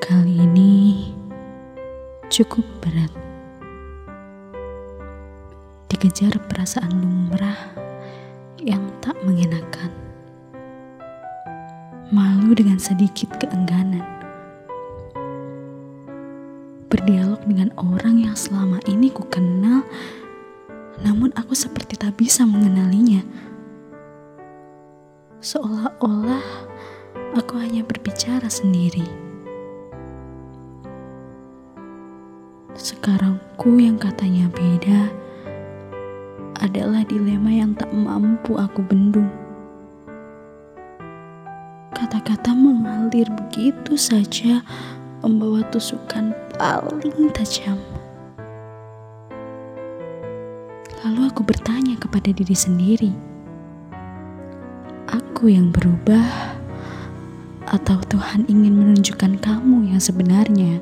Kali ini cukup berat. Dikejar perasaan lumrah yang tak mengenakan. Malu dengan sedikit keengganan. Berdialog dengan orang yang selama ini ku kenal, namun aku seperti tak bisa mengenalinya. Seolah-olah aku hanya berbicara sendiri. Sekarangku yang katanya beda adalah dilema yang tak mampu aku bendung. Kata-kata mengalir begitu saja membawa tusukan paling tajam. Lalu aku bertanya kepada diri sendiri, aku yang berubah atau Tuhan ingin menunjukkan kamu yang sebenarnya?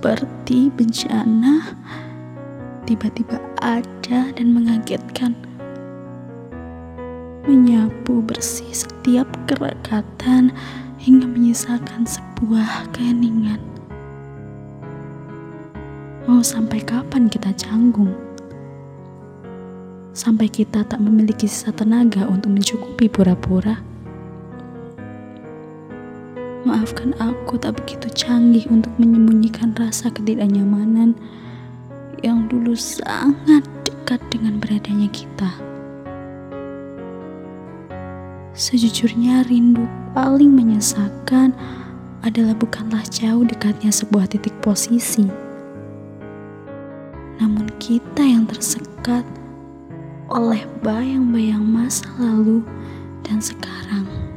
Seperti bencana, tiba-tiba ada dan mengagetkan. Menyapu bersih setiap kerekatan hingga menyisakan sebuah keheningan. Mau sampai kapan kita canggung? sampai kita tak memiliki sisa tenaga untuk mencukupi pura-pura. Maafkan aku tak begitu canggih untuk menyembunyikan rasa ketidaknyamanan yang dulu sangat dekat dengan beradanya kita. Sejujurnya rindu paling menyesakan adalah bukanlah jauh dekatnya sebuah titik posisi. Namun kita yang tersekat oleh bayang-bayang masa lalu dan sekarang.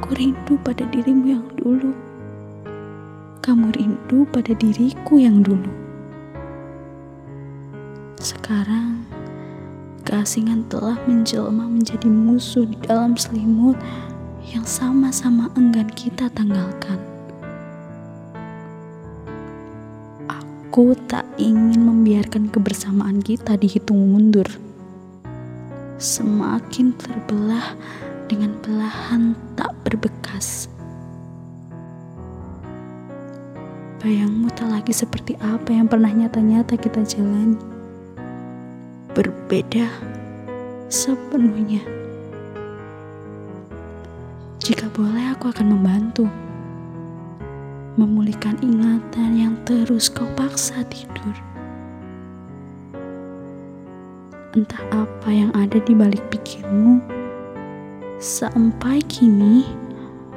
Aku rindu pada dirimu yang dulu. Kamu rindu pada diriku yang dulu. Sekarang, keasingan telah menjelma menjadi musuh di dalam selimut yang sama-sama enggan kita tanggalkan. Aku tak ingin membiarkan kebersamaan kita dihitung mundur. Semakin terbelah dengan belahan tak berbekas. Bayangmu tak lagi seperti apa yang pernah nyata-nyata kita jalani. Berbeda sepenuhnya. Jika boleh aku akan membantu memulihkan ingatan yang terus kau paksa tidur. Entah apa yang ada di balik pikirmu, sampai kini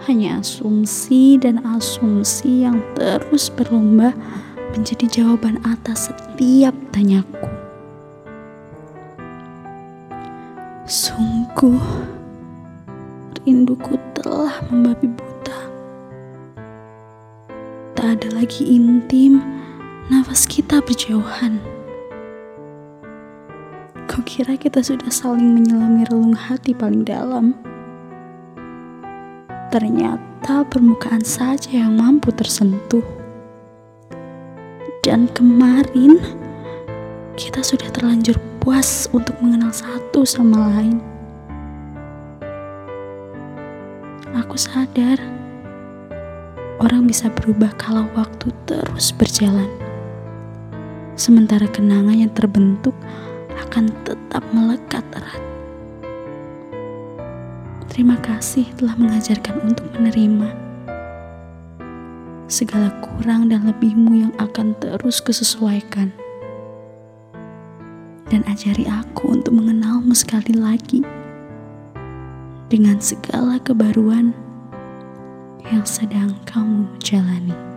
hanya asumsi dan asumsi yang terus berlomba menjadi jawaban atas setiap tanyaku. Sungguh, rinduku telah membabi buta tak ada lagi intim, nafas kita berjauhan. Kukira kita sudah saling menyelami relung hati paling dalam. Ternyata permukaan saja yang mampu tersentuh. Dan kemarin kita sudah terlanjur puas untuk mengenal satu sama lain. Aku sadar orang bisa berubah kalau waktu terus berjalan. Sementara kenangan yang terbentuk akan tetap melekat erat. Terima kasih telah mengajarkan untuk menerima segala kurang dan lebihmu yang akan terus kesesuaikan. Dan ajari aku untuk mengenalmu sekali lagi dengan segala kebaruan yang sedang kamu jalani.